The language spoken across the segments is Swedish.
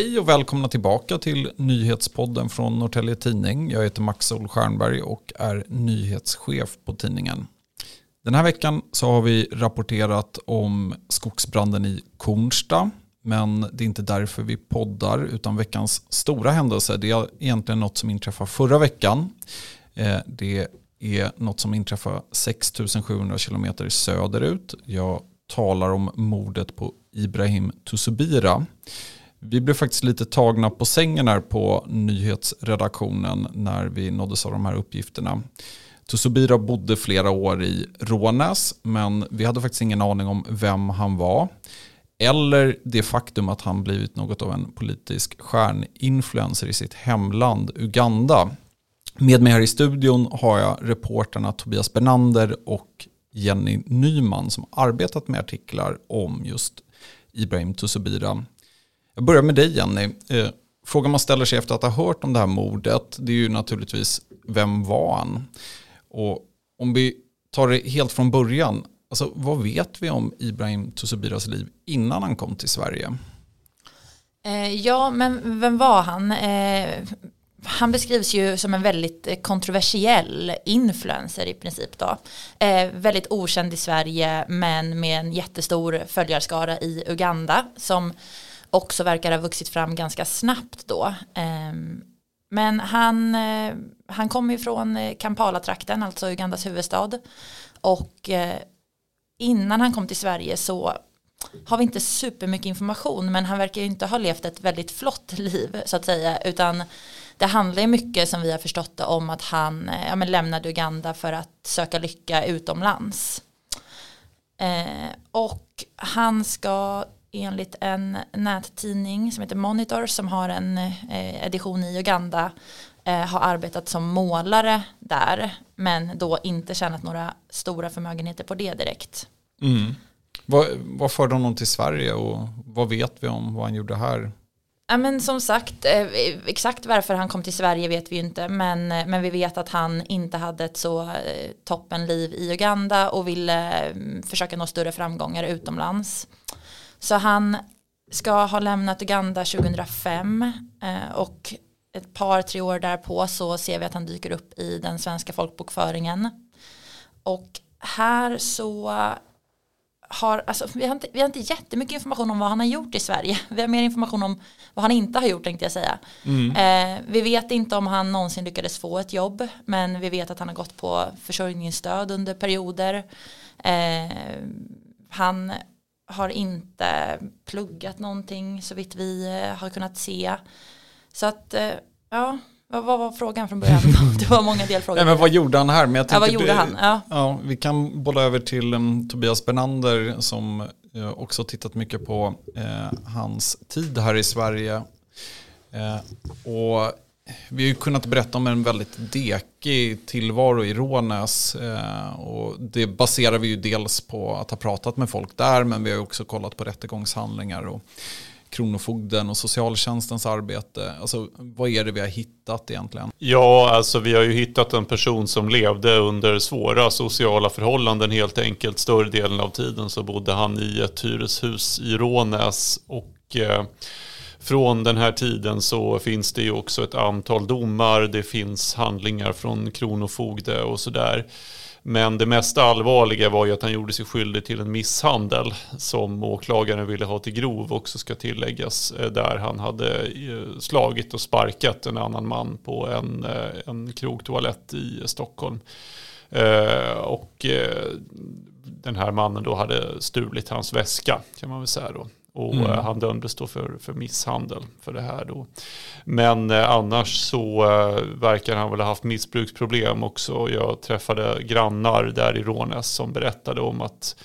Hej och välkomna tillbaka till nyhetspodden från Norrtelje Tidning. Jag heter Max Sol Stjernberg och är nyhetschef på tidningen. Den här veckan så har vi rapporterat om skogsbranden i Kornsta. Men det är inte därför vi poddar utan veckans stora händelse det är egentligen något som inträffade förra veckan. Eh, det är något som inträffade 6700 km söderut. Jag talar om mordet på Ibrahim Tusubira. Vi blev faktiskt lite tagna på sängen här på nyhetsredaktionen när vi nåddes av de här uppgifterna. Tusubira bodde flera år i Rånäs men vi hade faktiskt ingen aning om vem han var. Eller det faktum att han blivit något av en politisk stjärninfluencer i sitt hemland Uganda. Med mig här i studion har jag reporterna Tobias Bernander och Jenny Nyman som arbetat med artiklar om just Ibrahim Tusubira. Jag börjar med dig Jenny. Eh, frågan man ställer sig efter att ha hört om det här mordet det är ju naturligtvis vem var han? Och om vi tar det helt från början, alltså, vad vet vi om Ibrahim Tusubiras liv innan han kom till Sverige? Eh, ja, men vem var han? Eh, han beskrivs ju som en väldigt kontroversiell influencer i princip då. Eh, väldigt okänd i Sverige men med en jättestor följarskara i Uganda som också verkar ha vuxit fram ganska snabbt då. Ehm, men han, eh, han kommer ju från eh, Kampala-trakten, alltså Ugandas huvudstad. Och eh, innan han kom till Sverige så har vi inte supermycket information men han verkar ju inte ha levt ett väldigt flott liv så att säga utan det handlar ju mycket som vi har förstått det om att han ja, men lämnade Uganda för att söka lycka utomlands. Eh, och han ska enligt en nättidning som heter Monitor som har en eh, edition i Uganda eh, har arbetat som målare där men då inte tjänat några stora förmögenheter på det direkt. Mm. Vad, vad förde honom till Sverige och vad vet vi om vad han gjorde här? Ja, men som sagt, eh, exakt varför han kom till Sverige vet vi ju inte men, eh, men vi vet att han inte hade ett så eh, toppenliv i Uganda och ville mm, försöka nå större framgångar utomlands. Så han ska ha lämnat Uganda 2005 och ett par, tre år därpå så ser vi att han dyker upp i den svenska folkbokföringen. Och här så har, alltså, vi, har inte, vi har inte jättemycket information om vad han har gjort i Sverige. Vi har mer information om vad han inte har gjort tänkte jag säga. Mm. Eh, vi vet inte om han någonsin lyckades få ett jobb men vi vet att han har gått på försörjningsstöd under perioder. Eh, han har inte pluggat någonting så vitt vi eh, har kunnat se. Så att eh, ja, vad, var frågan från början? Det var många delfrågor. Nej, men vad gjorde han här? Men jag ja, vad gjorde han? Ja. ja. vi kan bolla över till um, Tobias Bernander som uh, också tittat mycket på uh, hans tid här i Sverige. Uh, och vi har ju kunnat berätta om en väldigt dekig tillvaro i Rånäs. Eh, och det baserar vi ju dels på att ha pratat med folk där men vi har också kollat på rättegångshandlingar. Och, Kronofogden och socialtjänstens arbete? Alltså, vad är det vi har hittat egentligen? Ja, alltså vi har ju hittat en person som levde under svåra sociala förhållanden helt enkelt. Större delen av tiden så bodde han i ett hyreshus i Rånäs och eh, från den här tiden så finns det ju också ett antal domar, det finns handlingar från Kronofogde och sådär. Men det mest allvarliga var ju att han gjorde sig skyldig till en misshandel som åklagaren ville ha till grov också ska tilläggas. Eh, där han hade eh, slagit och sparkat en annan man på en, eh, en krogtoalett i Stockholm. Och den här mannen då hade stulit hans väska kan man väl säga då. Och mm. han dömdes då för, för misshandel för det här då. Men eh, annars så eh, verkar han väl ha haft missbruksproblem också. Jag träffade grannar där i Rånäs som berättade om att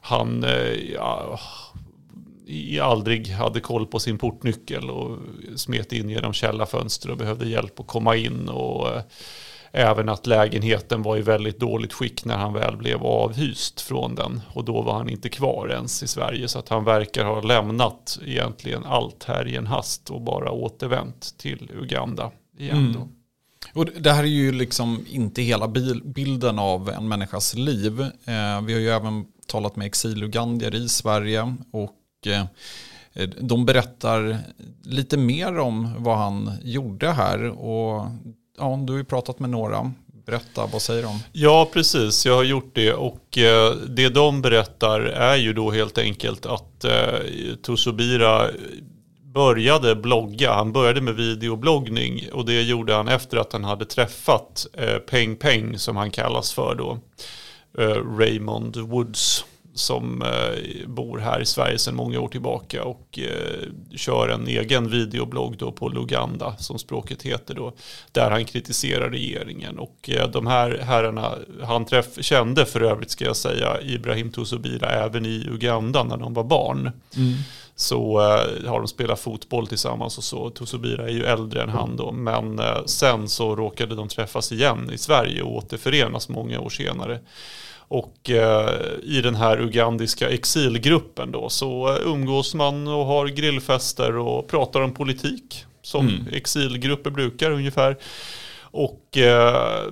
han eh, ja, aldrig hade koll på sin portnyckel och smet in genom källarfönster och behövde hjälp att komma in. och eh, Även att lägenheten var i väldigt dåligt skick när han väl blev avhyst från den. Och då var han inte kvar ens i Sverige. Så att han verkar ha lämnat egentligen allt här i en hast och bara återvänt till Uganda igen. Då. Mm. Och det här är ju liksom inte hela bilden av en människas liv. Eh, vi har ju även talat med exilugandier i Sverige och eh, Eh, de berättar lite mer om vad han gjorde här och ja, du har ju pratat med några. Berätta, vad säger de? Ja, precis. Jag har gjort det och eh, det de berättar är ju då helt enkelt att eh, Tosobira började blogga. Han började med videobloggning och det gjorde han efter att han hade träffat eh, Peng Peng som han kallas för då. Eh, Raymond Woods som eh, bor här i Sverige sedan många år tillbaka och eh, kör en egen videoblogg då på Luganda som språket heter då. Där han kritiserar regeringen och eh, de här herrarna han träff, kände för övrigt ska jag säga Ibrahim Tosobira även i Uganda när de var barn. Mm. Så eh, har de spelat fotboll tillsammans och så. Tosobira är ju äldre än han då. Men eh, sen så råkade de träffas igen i Sverige och återförenas många år senare. Och eh, i den här ugandiska exilgruppen då så eh, umgås man och har grillfester och pratar om politik. Som mm. exilgrupper brukar ungefär. Och eh,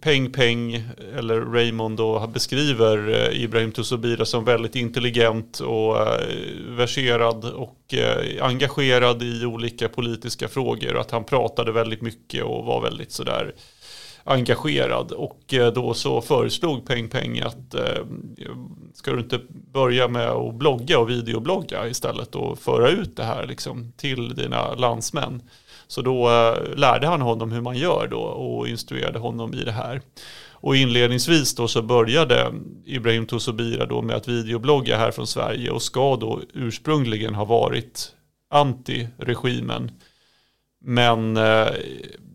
Peng Peng, eller Raymond då, beskriver eh, Ibrahim Tusobira som väldigt intelligent och eh, verserad och eh, engagerad i olika politiska frågor. Att han pratade väldigt mycket och var väldigt sådär engagerad. Och eh, då så föreslog Peng Peng att eh, ska du inte börja med att blogga och videoblogga istället och föra ut det här liksom till dina landsmän. Så då eh, lärde han honom hur man gör då och instruerade honom i det här. Och inledningsvis då så började Ibrahim Tosobira då med att videoblogga här från Sverige och ska då ursprungligen ha varit anti-regimen. Men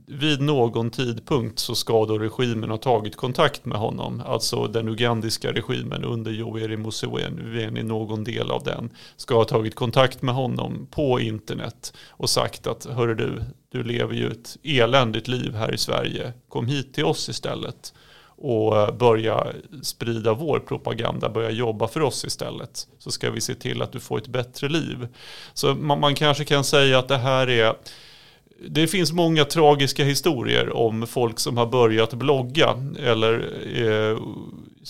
vid någon tidpunkt så ska då regimen ha tagit kontakt med honom. Alltså den ugandiska regimen under Yoweri Museveni, någon del av den, ska ha tagit kontakt med honom på internet och sagt att hörru du, du lever ju ett eländigt liv här i Sverige. Kom hit till oss istället och eh, börja sprida vår propaganda, börja jobba för oss istället. Så ska vi se till att du får ett bättre liv. Så man, man kanske kan säga att det här är det finns många tragiska historier om folk som har börjat blogga eller eh,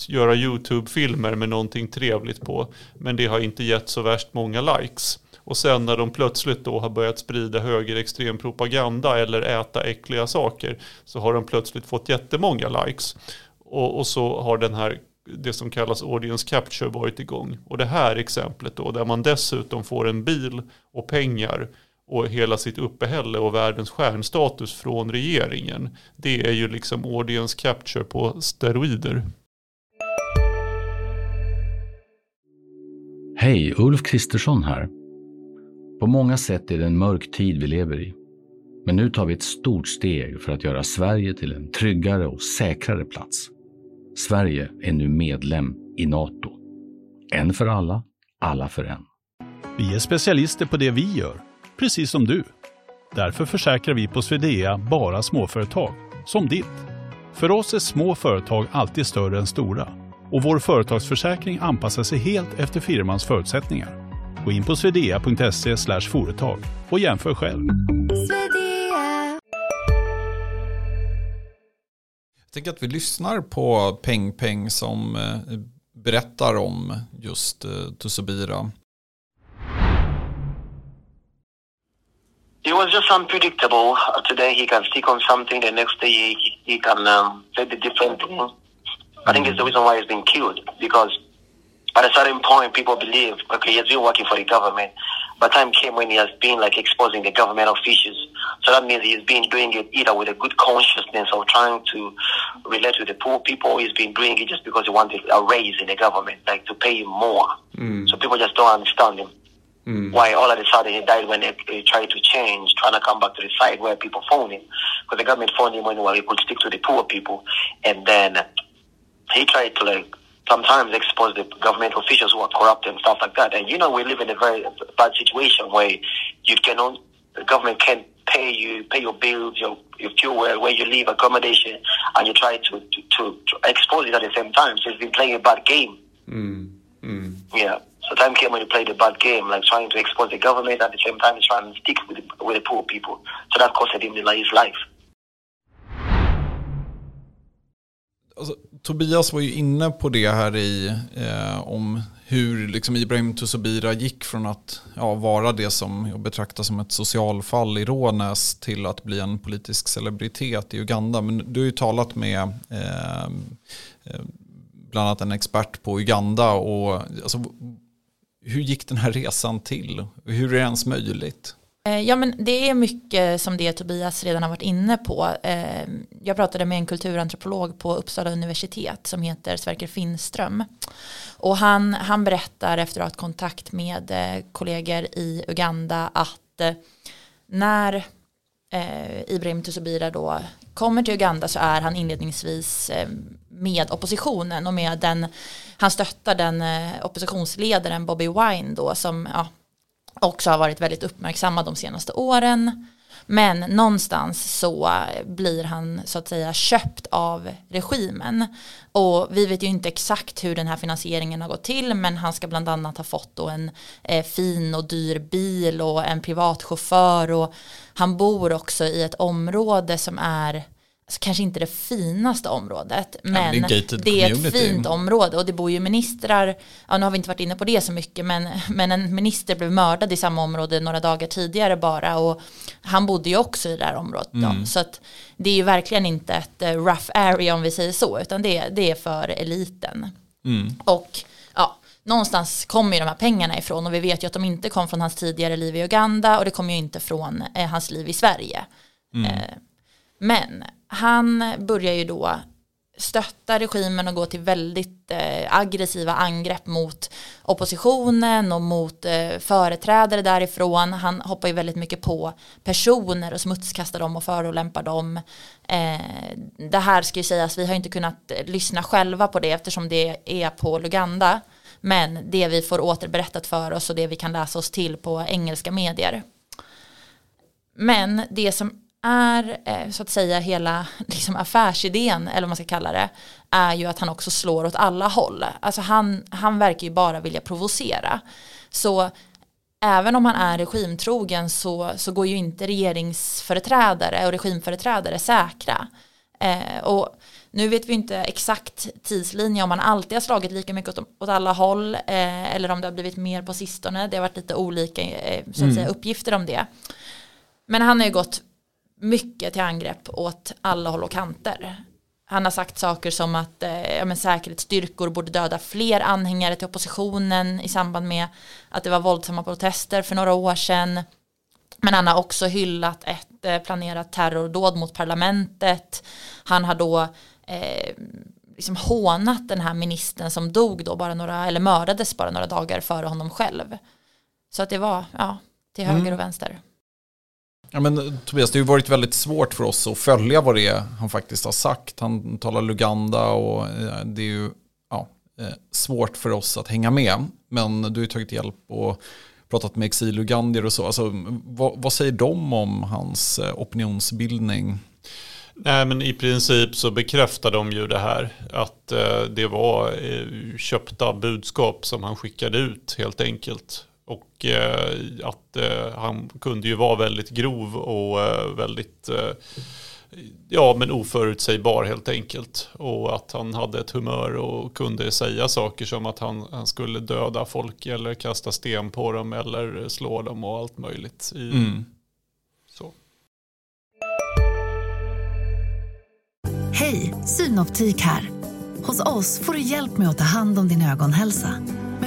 göra YouTube-filmer med någonting trevligt på. Men det har inte gett så värst många likes. Och sen när de plötsligt då har börjat sprida högerextrem propaganda eller äta äckliga saker så har de plötsligt fått jättemånga likes. Och, och så har den här det som kallas audience capture varit igång. Och det här exemplet då där man dessutom får en bil och pengar och hela sitt uppehälle och världens stjärnstatus från regeringen. Det är ju liksom audience capture på steroider. Hej, Ulf Kristersson här. På många sätt är det en mörk tid vi lever i. Men nu tar vi ett stort steg för att göra Sverige till en tryggare och säkrare plats. Sverige är nu medlem i Nato. En för alla, alla för en. Vi är specialister på det vi gör precis som du. Därför försäkrar vi på Swedea bara småföretag, som ditt. För oss är små företag alltid större än stora och vår företagsförsäkring anpassar sig helt efter firmans förutsättningar. Gå in på swedea.se företag och jämför själv. Jag tänker att vi lyssnar på Peng Peng som eh, berättar om just eh, Tusubira. He was just unpredictable. Today he can stick on something, the next day he, he can um, say the different thing. I think it's the reason why he's been killed because at a certain point people believe, okay, he's been working for the government, but time came when he has been like exposing the government officials. So that means he's been doing it either with a good consciousness of trying to relate with the poor people, he's been doing it just because he wanted a raise in the government, like to pay him more. Mm. So people just don't understand him. Mm. Why all of a sudden he died when they, they, tried to change, trying to come back to the side where people found him. Because the government found him when he could stick to the poor people. And then he tried to like sometimes expose the government officials who are corrupt and stuff like that. And you know, we live in a very bad situation where you cannot, the government can't pay you, pay your bills, your, your fuel, where you live, accommodation, and you try to, to, to, to expose it at the same time. So he's been playing a bad game. Mm. Mm. Yeah. So time came when he played a bad game, like trying to expose the government at the same time he's trying to stick with the, with the poor people. So that costed him his life. Alltså, Tobias var ju inne på det här i eh, om hur liksom Ibrahim Tusobira gick från att ja, vara det som jag betraktar som ett socialfall i Rånäs till att bli en politisk celebritet i Uganda. Men du har ju talat med eh, eh bland annat en expert på Uganda. Och, alltså, hur gick den här resan till? Hur är det ens möjligt? Eh, ja men det är mycket som det Tobias redan har varit inne på. Eh, jag pratade med en kulturantropolog på Uppsala universitet som heter Sverker Finström. Och han, han berättar efter att ha haft kontakt med eh, kollegor i Uganda att när Ibrahim Tusubira då kommer till Uganda så är han inledningsvis med oppositionen och med den, han stöttar den eh, oppositionsledaren Bobby Wine då som ja, också har varit väldigt uppmärksammad de senaste åren. Men någonstans så blir han så att säga köpt av regimen. Och vi vet ju inte exakt hur den här finansieringen har gått till men han ska bland annat ha fått då en eh, fin och dyr bil och en privatchaufför och han bor också i ett område som är alltså kanske inte det finaste området men ja, det, är, det är ett fint område. Och det bor ju ministrar, ja nu har vi inte varit inne på det så mycket men, men en minister blev mördad i samma område några dagar tidigare bara. Och han bodde ju också i det här området mm. då, så att det är ju verkligen inte ett eh, rough area om vi säger så utan det, det är för eliten. Mm. och ja någonstans kommer ju de här pengarna ifrån. Och vi vet ju att de inte kom från hans tidigare liv i Uganda och det kommer ju inte från eh, hans liv i Sverige. Mm. eh, men han börjar ju då stötta regimen och gå till väldigt eh, aggressiva angrepp mot oppositionen och mot eh, företrädare därifrån. Han hoppar ju väldigt mycket på personer och smutskastar dem och förolämpar dem. Eh, det här ska ju sägas, vi har inte kunnat eh, lyssna själva på det eftersom det är på Luganda. Men det vi får återberättat för oss och det vi kan läsa oss till på engelska medier. Men det som är eh, så att säga hela liksom, affärsidén eller vad man ska kalla det är ju att han också slår åt alla håll. Alltså han, han verkar ju bara vilja provocera. Så även om han är regimtrogen så, så går ju inte regeringsföreträdare och regimföreträdare säkra. Eh, och nu vet vi inte exakt tidslinje om han alltid har slagit lika mycket åt, åt alla håll eh, eller om det har blivit mer på sistone. Det har varit lite olika eh, så att mm. säga, uppgifter om det. Men han har ju gått mycket till angrepp åt alla håll och kanter. Han har sagt saker som att eh, ja, men säkerhetsstyrkor borde döda fler anhängare till oppositionen i samband med att det var våldsamma protester för några år sedan. Men han har också hyllat ett eh, planerat terrordåd mot parlamentet. Han har då eh, liksom hånat den här ministern som dog då bara några, eller mördades bara några dagar före honom själv. Så att det var, ja, till höger mm. och vänster. Ja, men, Tobias, det har ju varit väldigt svårt för oss att följa vad det är han faktiskt har sagt. Han talar Luganda och eh, det är ju ja, eh, svårt för oss att hänga med. Men du har ju tagit hjälp och pratat med exilugandier och så. Alltså, vad, vad säger de om hans eh, opinionsbildning? Nej men i princip så bekräftar de ju det här. Att det var köpta budskap som han skickade ut helt enkelt. Och eh, att eh, han kunde ju vara väldigt grov och eh, väldigt ja, men oförutsägbar helt enkelt. Och att han hade ett humör och kunde säga saker som att han, han skulle döda folk eller kasta sten på dem eller slå dem och allt möjligt. I, mm. så. Hej, Synoptik här. Hos oss får du hjälp med att ta hand om din ögonhälsa.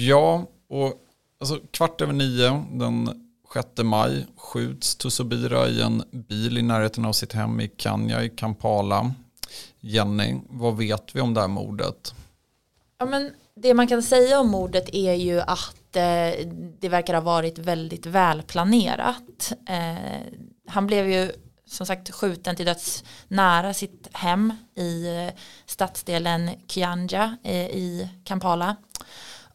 Ja, och alltså, kvart över nio den 6 maj skjuts Tusobira i en bil i närheten av sitt hem i Kenya i Kampala. Jenny, vad vet vi om det här mordet? Ja, men det man kan säga om mordet är ju att eh, det verkar ha varit väldigt välplanerat. Eh, han blev ju som sagt skjuten till döds nära sitt hem i eh, stadsdelen Kianja eh, i Kampala.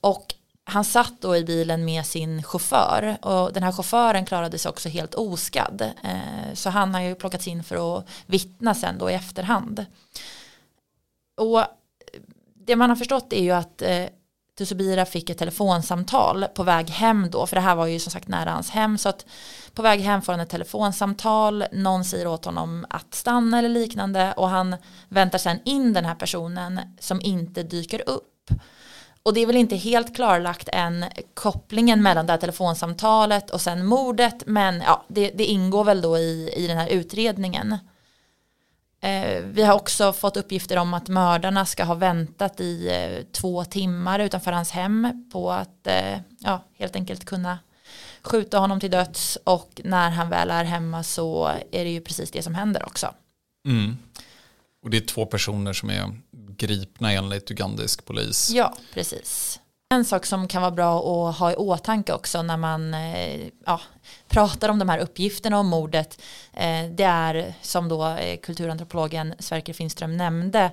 Och han satt då i bilen med sin chaufför och den här chauffören klarade sig också helt oskadd. Eh, så han har ju plockats in för att vittna sen då i efterhand. Och det man har förstått är ju att eh, Tusubira fick ett telefonsamtal på väg hem då, för det här var ju som sagt nära hans hem, så att på väg hem får han ett telefonsamtal, någon säger åt honom att stanna eller liknande och han väntar sen in den här personen som inte dyker upp. Och det är väl inte helt klarlagt än kopplingen mellan det här telefonsamtalet och sen mordet, men ja, det, det ingår väl då i, i den här utredningen. Eh, vi har också fått uppgifter om att mördarna ska ha väntat i eh, två timmar utanför hans hem på att eh, ja, helt enkelt kunna skjuta honom till döds och när han väl är hemma så är det ju precis det som händer också. Mm. Och det är två personer som är gripna enligt ugandisk polis. Ja, precis. En sak som kan vara bra att ha i åtanke också när man eh, ja, pratar om de här uppgifterna om mordet eh, det är som då eh, kulturantropologen Sverker Finström nämnde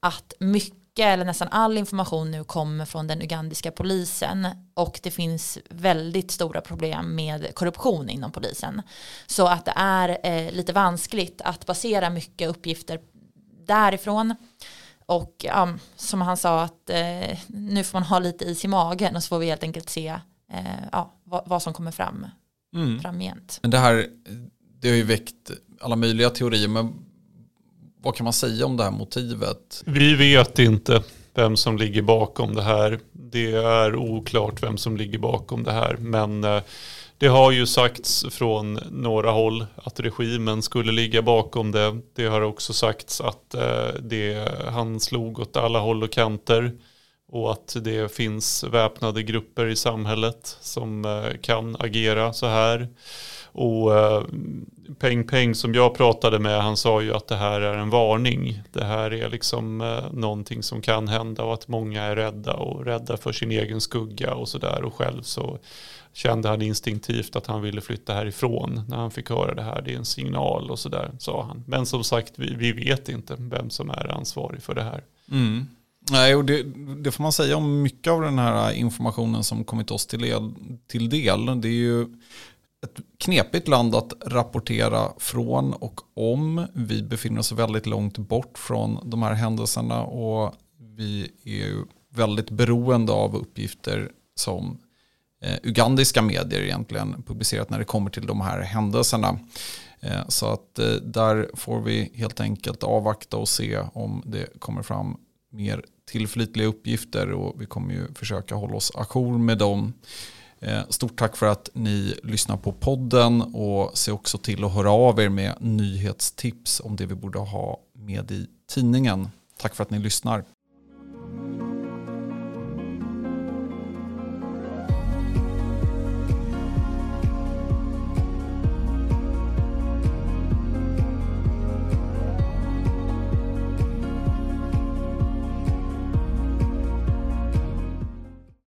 att mycket eller nästan all information nu kommer från den ugandiska polisen och det finns väldigt stora problem med korruption inom polisen. Så att det är lite vanskligt att basera mycket uppgifter därifrån. Och ja, som han sa att eh, nu får man ha lite is i magen och så får vi helt enkelt se eh, ja, vad, vad, som kommer fram mm. framgent. Men det här, det har ju väckt alla möjliga teorier, men vad kan man säga om det här motivet? Vi vet inte vem som ligger bakom det här. Det är oklart vem som ligger bakom det här, men eh, det har ju sagts från några håll att regimen skulle ligga bakom det. Det har också sagts att eh, det, han slog åt alla håll och kanter och att det finns väpnade grupper i samhället som eh, kan agera så här. Och eh, Peng Peng som jag pratade med, han sa ju att det här är en varning. Det här är liksom eh, någonting som kan hända och att många är rädda och rädda för sin egen skugga och sådär. Och själv så kände han instinktivt att han ville flytta härifrån när han fick höra det här. Det är en signal och sådär, sa han. Men som sagt, vi, vi vet inte vem som är ansvarig för det här. Mm. Nej, och det, det, får man säga om mycket av den här informationen som kommit oss till, del, till del. Det är ju ett knepigt land att rapportera från och om. Vi befinner oss väldigt långt bort från de här händelserna och vi är ju väldigt beroende av uppgifter som eh, ugandiska medier egentligen publicerat när det kommer till de här händelserna. Eh, så att eh, där får vi helt enkelt avvakta och se om det kommer fram mer tillförlitliga uppgifter och vi kommer ju försöka hålla oss ajour med dem. Eh, stort tack för att ni lyssnar på podden och se också till att höra av er med nyhetstips om det vi borde ha med i tidningen. Tack för att ni lyssnar.